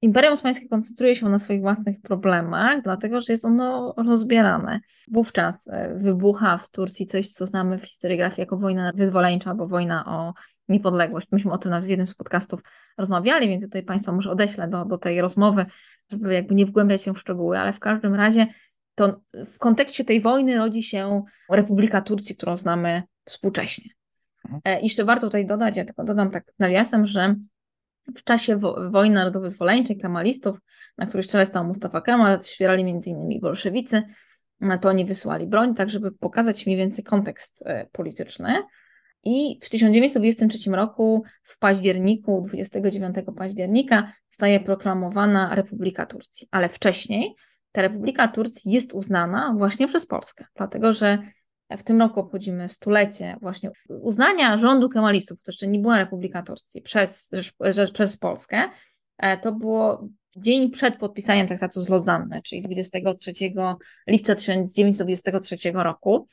Imperium Osmańskie koncentruje się na swoich własnych problemach, dlatego że jest ono rozbierane. Wówczas e, wybucha w Turcji coś, co znamy w historiografii jako wojna wyzwoleńcza albo wojna o niepodległość. Myśmy o tym nawet w jednym z podcastów rozmawiali, więc tutaj Państwa może odeślę do, do tej rozmowy, żeby jakby nie wgłębiać się w szczegóły, ale w każdym razie to w kontekście tej wojny rodzi się Republika Turcji, którą znamy współcześnie. Mhm. E, jeszcze warto tutaj dodać, ja tylko dodam tak nawiasem, że w czasie wo wojny narodowo-wyzwoleńczej kemalistów, na których czele stał Mustafa Kemal, wspierali m.in. bolszewicy, to oni wysłali broń, tak żeby pokazać mniej więcej kontekst e, polityczny. I w 1923 roku, w październiku, 29 października, staje proklamowana Republika Turcji. Ale wcześniej ta Republika Turcji jest uznana właśnie przez Polskę, dlatego że w tym roku obchodzimy stulecie właśnie uznania rządu kemalistów, to jeszcze nie była Republika Turcji, przez, przez Polskę. E, to było dzień przed podpisaniem traktatu z Lozanny, czyli 23 lipca 1923 roku.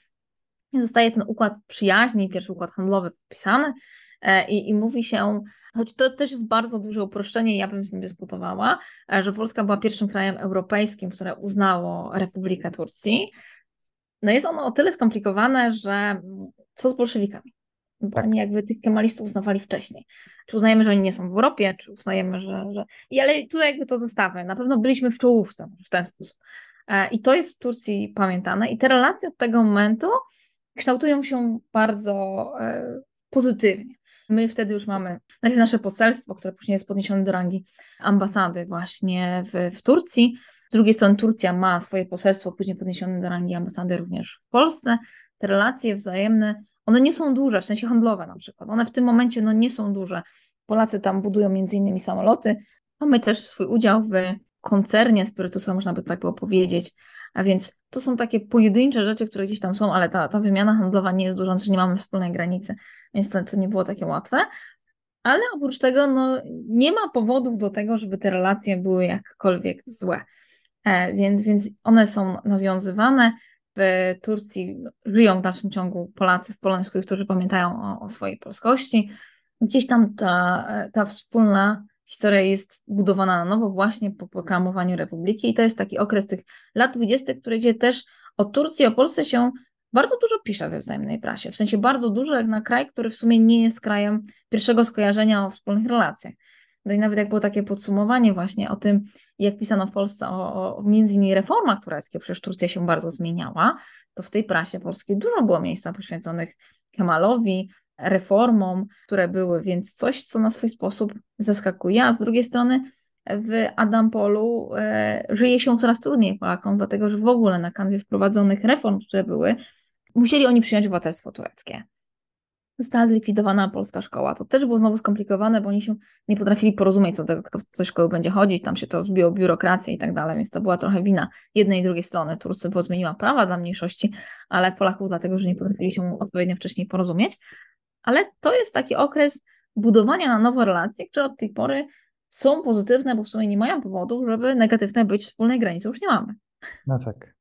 Zostaje ten układ przyjaźni, pierwszy układ handlowy podpisany e, i, i mówi się, choć to też jest bardzo duże uproszczenie, ja bym z nim dyskutowała, e, że Polska była pierwszym krajem europejskim, które uznało Republikę Turcji. No jest ono o tyle skomplikowane, że co z bolszewikami? Bo tak. oni jakby tych kemalistów uznawali wcześniej. Czy uznajemy, że oni nie są w Europie, czy uznajemy, że... że... I ale tutaj jakby to zostawmy. Na pewno byliśmy w czołówce w ten sposób. E, I to jest w Turcji pamiętane. I te relacje od tego momentu kształtują się bardzo e, pozytywnie. My wtedy już mamy najpierw nasze poselstwo, które później jest podniesione do rangi ambasady właśnie w, w Turcji, z drugiej strony Turcja ma swoje poselstwo, później podniesione do rangi ambasady również w Polsce. Te relacje wzajemne, one nie są duże, w sensie handlowe na przykład. One w tym momencie no, nie są duże. Polacy tam budują między innymi samoloty. Mamy też swój udział w koncernie Spirytusa, można by tak było powiedzieć. A więc to są takie pojedyncze rzeczy, które gdzieś tam są, ale ta, ta wymiana handlowa nie jest duża, że nie mamy wspólnej granicy, więc to, to nie było takie łatwe. Ale oprócz tego no, nie ma powodów do tego, żeby te relacje były jakkolwiek złe. E, więc, więc one są nawiązywane. W Turcji żyją w dalszym ciągu Polacy w Polońsku, którzy pamiętają o, o swojej polskości. Gdzieś tam ta, ta wspólna historia jest budowana na nowo właśnie po proklamowaniu Republiki i to jest taki okres tych lat 20., który gdzie też o Turcji, o Polsce się bardzo dużo pisze we wzajemnej prasie. W sensie bardzo dużo jak na kraj, który w sumie nie jest krajem pierwszego skojarzenia o wspólnych relacjach. No i nawet jak było takie podsumowanie właśnie o tym, jak pisano w Polsce o, o między innymi reformach tureckich, przecież Turcja się bardzo zmieniała, to w tej prasie polskiej dużo było miejsca poświęconych Kemalowi, reformom, które były, więc coś, co na swój sposób zaskakuje, a z drugiej strony w Adampolu e, żyje się coraz trudniej Polakom, dlatego że w ogóle na kanwie wprowadzonych reform, które były, musieli oni przyjąć obywatelstwo tureckie. Została zlikwidowana polska szkoła. To też było znowu skomplikowane, bo oni się nie potrafili porozumieć co do tego, kto w tej szkoły będzie chodzić, tam się to zbiło biurokrację i tak dalej, więc to była trochę wina jednej i drugiej strony. Turcy zmieniła prawa dla mniejszości, ale Polaków dlatego, że nie potrafili się odpowiednio wcześniej porozumieć. Ale to jest taki okres budowania na nowo relacji, które od tej pory są pozytywne, bo w sumie nie mają powodów, żeby negatywne być wspólnej granicy już nie mamy. No tak.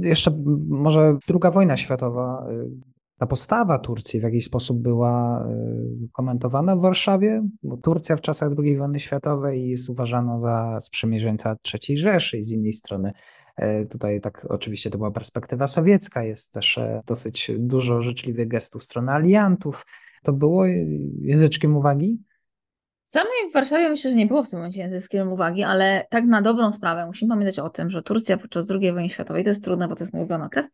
Jeszcze może druga wojna światowa, y, ta postawa Turcji w jakiś sposób była y, komentowana w Warszawie, bo Turcja w czasach II wojny światowej jest uważana za sprzymierzeńca III Rzeszy i z innej strony y, Tutaj tak oczywiście to była perspektywa sowiecka, jest też dosyć dużo życzliwych gestów w stronę aliantów. To było języczkiem uwagi? Samej w Warszawie myślę, że nie było w tym momencie języczkiem uwagi, ale tak na dobrą sprawę musimy pamiętać o tym, że Turcja podczas II wojny światowej, to jest trudne, bo to jest mój ulubiony okres,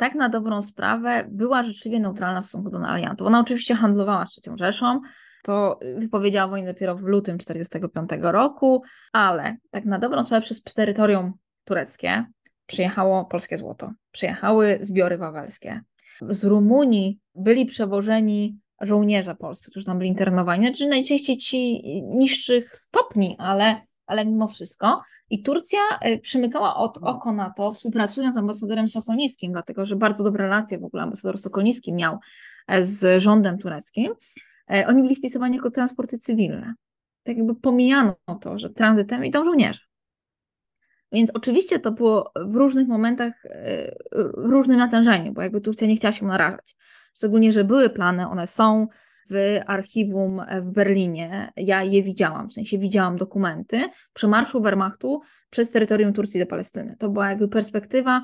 tak na dobrą sprawę była rzeczywiście neutralna w stosunku do aliantów. Ona oczywiście handlowała z III Rzeszą, to wypowiedziała wojnę dopiero w lutym 1945 roku, ale tak na dobrą sprawę przez terytorium tureckie przyjechało polskie złoto, przyjechały zbiory wawelskie. Z Rumunii byli przewożeni żołnierze polscy, którzy tam byli internowani, znaczy najczęściej ci niższych stopni, ale, ale mimo wszystko. I Turcja e, przymykała od oko na to, współpracując z ambasadorem Sokolnickim, dlatego że bardzo dobre relacje w ogóle ambasador Sokolnicki miał e, z rządem tureckim. E, oni byli wpisywani jako transporty cywilne. Tak jakby pomijano to, że tranzytem idą żołnierze. Więc oczywiście to było w różnych momentach, w różnym natężeniu, bo jakby Turcja nie chciała się narażać. Szczególnie, że były plany, one są w archiwum w Berlinie. Ja je widziałam, w sensie widziałam dokumenty przemarszu Wehrmachtu przez terytorium Turcji do Palestyny. To była jakby perspektywa,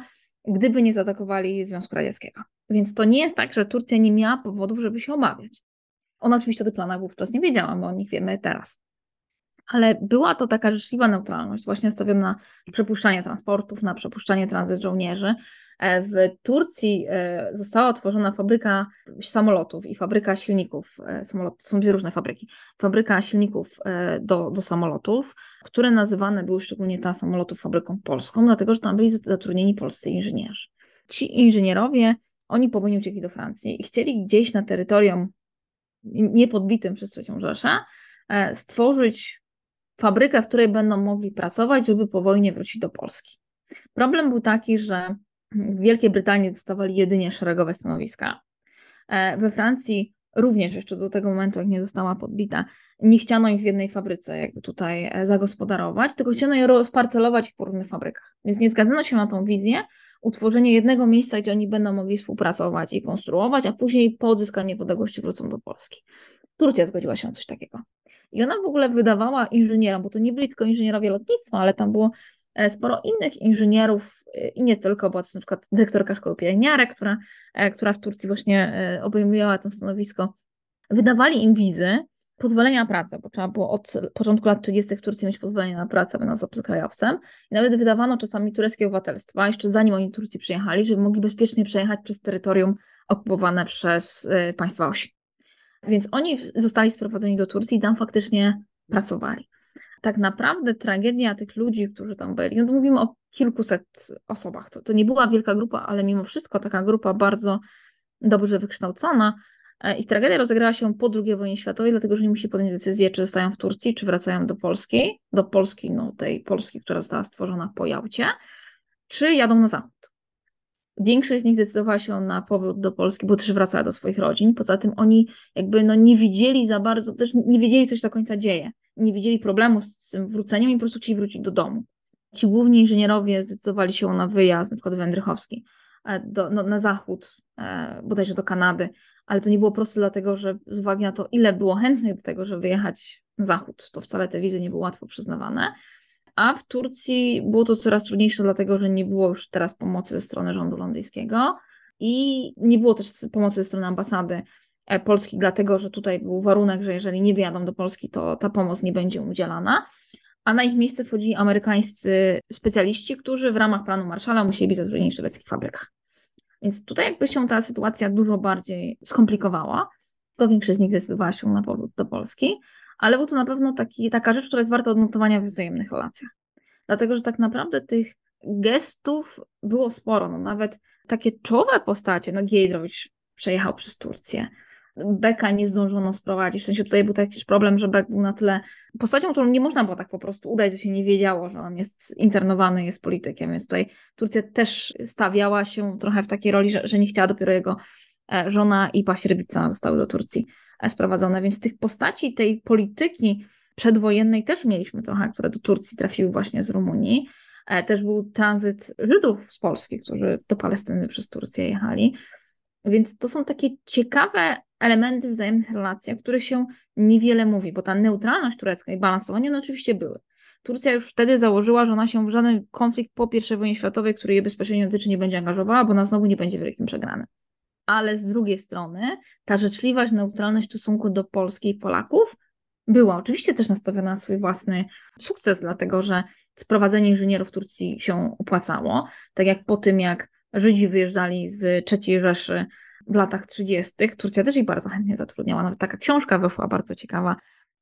gdyby nie zaatakowali Związku Radzieckiego. Więc to nie jest tak, że Turcja nie miała powodów, żeby się obawiać. Ona oczywiście o tych planach wówczas nie wiedziała, bo o nich wiemy teraz ale była to taka życzliwa neutralność, właśnie nastawiona na przepuszczanie transportów, na przepuszczanie tranzyt żołnierzy. E, w Turcji e, została otworzona fabryka samolotów i fabryka silników e. Są dwie różne fabryki. Fabryka silników do, do samolotów, które nazywane były szczególnie ta samolotów fabryką polską, dlatego że tam byli zatrudnieni polscy inżynierzy. Ci inżynierowie, oni po uciekli do Francji i chcieli gdzieś na terytorium niepodbitym przez III Rzeszę stworzyć fabrykę, w której będą mogli pracować, żeby po wojnie wrócić do Polski. Problem był taki, że w Wielkiej Brytanii dostawali jedynie szeregowe stanowiska. E, we Francji również jeszcze do tego momentu, jak nie została podbita, nie chciano ich w jednej fabryce jakby tutaj e, zagospodarować, tylko chciano je rozparcelować w różnych fabrykach. Więc nie zgadzano się na tą wizję, utworzenie jednego miejsca, gdzie oni będą mogli współpracować i konstruować, a później po odzyskaniu niepodległości wrócą do Polski. Turcja zgodziła się na coś takiego. I ona w ogóle wydawała inżynierom, bo to nie byli tylko inżynierowie lotnictwa, ale tam było e, sporo innych inżynierów e, i nie tylko, była to na przykład dyrektorka szkoły pielęgniarek, która, e, która w Turcji właśnie obejmowała to stanowisko. Wydawali im wizy, pozwolenia na pracę, bo trzeba było od początku lat 30. w Turcji mieć pozwolenie na pracę, będąc obcokrajowcem. I nawet wydawano czasami tureckie obywatelstwa, jeszcze zanim oni do Turcji przyjechali, żeby mogli bezpiecznie przejechać przez terytorium okupowane przez państwa osi. Więc oni zostali sprowadzeni do Turcji i tam faktycznie pracowali. Tak naprawdę tragedia tych ludzi, którzy tam byli, no to mówimy o kilkuset osobach. To, to nie była wielka grupa, ale mimo wszystko taka grupa bardzo dobrze wykształcona. E, Ich tragedia rozegrała się po II wojnie światowej, dlatego że nie musi podjąć decyzję, czy zostają w Turcji, czy wracają do Polski, do Polski, no tej Polski, która została stworzona po Jałcie, czy jadą na zachód. Większość z nich zdecydowała się na powrót do Polski, bo też wracała do swoich rodzin. Poza tym oni jakby no nie widzieli za bardzo, też nie wiedzieli, co się do końca dzieje. Nie widzieli problemu z tym wróceniem i po prostu chcieli wrócić do domu. Ci główni inżynierowie zdecydowali się na wyjazd, na przykład Wędrychowski, e, do, no, na zachód, e, bodajże do Kanady, ale to nie było proste dlatego, że z uwagi na to, ile było chętnych do tego, żeby wyjechać na zachód, to wcale te wizy nie były łatwo przyznawane a w Turcji było to coraz trudniejsze, dlatego że nie było już teraz pomocy ze strony rządu londyńskiego i nie było też pomocy ze strony ambasady e, Polski, dlatego że tutaj był warunek, że jeżeli nie wyjadą do Polski, to ta pomoc nie będzie udzielana. A na ich miejsce wchodzili amerykańscy specjaliści, którzy w ramach planu Marszala musieli być zatrudnieni w tureckich fabrykach. Więc tutaj jakby się ta sytuacja dużo bardziej skomplikowała. tylko większość z nich zdecydowała się na powrót do Polski, ale był to na pewno taki, taka rzecz, która jest warta odnotowania w wzajemnych relacjach. Dlatego, że tak naprawdę tych gestów było sporo, no nawet takie czołowe postacie, no Giedrowicz przejechał przez Turcję, Beka nie zdążono sprowadzić. W sensie tutaj był taki problem, że Bek był na tyle postacią, którą nie można było tak po prostu udać, że się nie wiedziało, że on jest internowany, jest politykiem. Więc tutaj Turcja też stawiała się trochę w takiej roli, że, że nie chciała dopiero jego e, żona i paśrebica zostały do Turcji sprowadzone. Więc tych postaci, tej polityki przedwojennej też mieliśmy trochę, które do Turcji trafiły właśnie z Rumunii. E, też był tranzyt Żydów z Polski, którzy do Palestyny przez Turcję jechali. Więc to są takie ciekawe elementy wzajemnych relacji, o których się niewiele mówi, bo ta neutralność turecka i balansowanie no oczywiście były. Turcja już wtedy założyła, że ona się w żaden konflikt po I wojnie światowej, który jej bezpośrednio dotyczy, nie będzie angażowała, bo ona znowu nie będzie wielkim przegrany. Ale z drugiej strony ta życzliwość, neutralność w stosunku do Polski i Polaków była oczywiście też nastawiona na swój własny sukces, dlatego że sprowadzenie inżynierów w Turcji się opłacało. Tak jak po tym, jak Żydzi wyjeżdżali z III Rzeszy w latach 30. Turcja też ich bardzo chętnie zatrudniała. Nawet taka książka wyszła bardzo ciekawa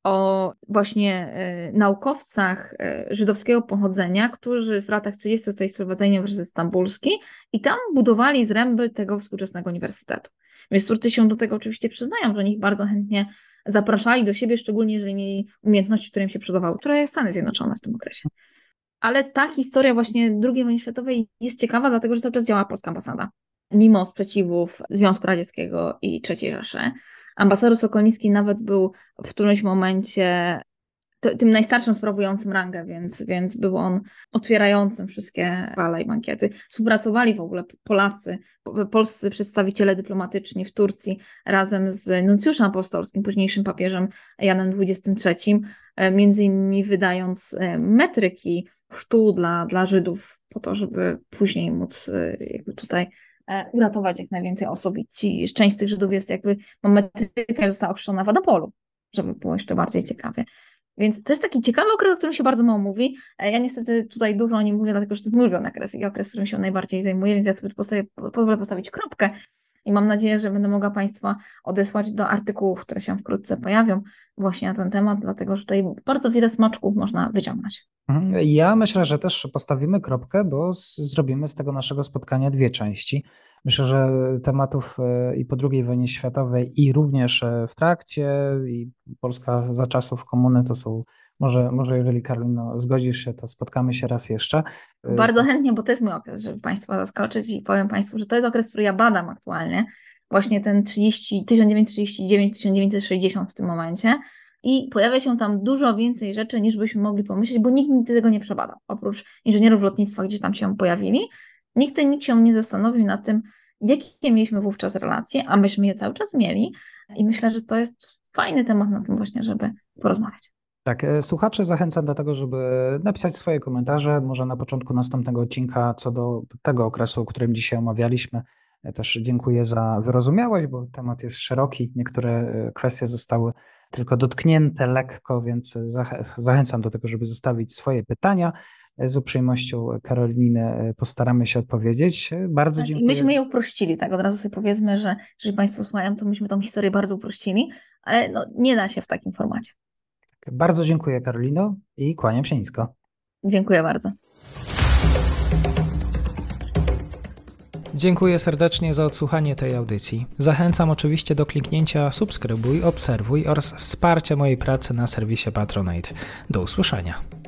o właśnie y, naukowcach y, żydowskiego pochodzenia, którzy w latach 30. zostali sprowadzeni na Uniwersytet Stambulski i tam budowali zręby tego współczesnego uniwersytetu. Więc Turcy się do tego oczywiście przyznają, że ich bardzo chętnie zapraszali do siebie, szczególnie jeżeli mieli umiejętności, które im się przydawały, które Stany Zjednoczone w tym okresie. Ale ta historia właśnie II wojny światowej jest ciekawa, dlatego że cały czas działa polska ambasada mimo sprzeciwów Związku Radzieckiego i III Rzeszy. Ambasador Sokolnicki nawet był w którymś momencie tym najstarszym sprawującym rangę, więc, więc był on otwierającym wszystkie wale i bankiety. Współpracowali w ogóle Polacy, polscy przedstawiciele dyplomatyczni w Turcji razem z nuncjuszem apostolskim, późniejszym papieżem Janem XXIII, e, między innymi wydając e, metryki sztu dla, dla Żydów po to, żeby później móc e, tutaj uratować jak najwięcej osób i ci, część z tych Żydów jest jakby, mam metrykę, że została ochrzczona w Adapolu, żeby było jeszcze bardziej ciekawie. Więc to jest taki ciekawy okres, o którym się bardzo mało mówi. E, ja niestety tutaj dużo o nim mówię, dlatego że to jest mój ulubiony okres i okres, którym się najbardziej zajmuję, więc ja sobie pozwolę postawić kropkę i mam nadzieję, że będę mogła Państwa odesłać do artykułów, które się wkrótce pojawią właśnie na ten temat, dlatego że tutaj bardzo wiele smaczków można wyciągnąć. Mhm. Ja myślę, że też postawimy kropkę, bo zrobimy z tego naszego spotkania dwie części. Myślę, że tematów e, i po II wojnie światowej, i również e, w trakcie, i Polska za czasów komuny to są, może, może jeżeli Karolino zgodzisz się, to spotkamy się raz jeszcze. E, Bardzo chętnie, bo to jest mój okres, żeby Państwa zaskoczyć i powiem Państwu, że to jest okres, który ja badam aktualnie. Właśnie ten 30, 1939-1960 w tym momencie i pojawia się tam dużo więcej rzeczy, niż byśmy mogli pomyśleć, bo nikt nigdy tego nie przebadał. Oprócz inżynierów lotnictwa, gdzieś tam się pojawili, nikt, nikt się nie zastanowił nad tym, jakie mieliśmy wówczas relacje, a myśmy je cały czas mieli. I myślę, że to jest fajny temat na tym właśnie, żeby porozmawiać. Tak, e, słuchacze zachęcam do tego, żeby napisać swoje komentarze, może na początku następnego odcinka co do tego okresu, o którym dzisiaj omawialiśmy. Też dziękuję za wyrozumiałość, bo temat jest szeroki. Niektóre e, kwestie zostały tylko dotknięte lekko, więc zachęcam do tego, żeby zostawić swoje pytania. Z uprzejmością Karoliny e, postaramy się odpowiedzieć. Bardzo tak, dziękuję. I myśmy je uprościli, tak od razu sobie powiedzmy, że jeżeli Państwo słuchają, to myśmy tą historię bardzo uprościli, ale no, nie da się w takim formacie. Bardzo dziękuję Karolino i kłaniam się nisko. Dziękuję bardzo. Dziękuję serdecznie za odsłuchanie tej audycji. Zachęcam oczywiście do kliknięcia subskrybuj, obserwuj oraz wsparcia mojej pracy na serwisie Patronite. Do usłyszenia.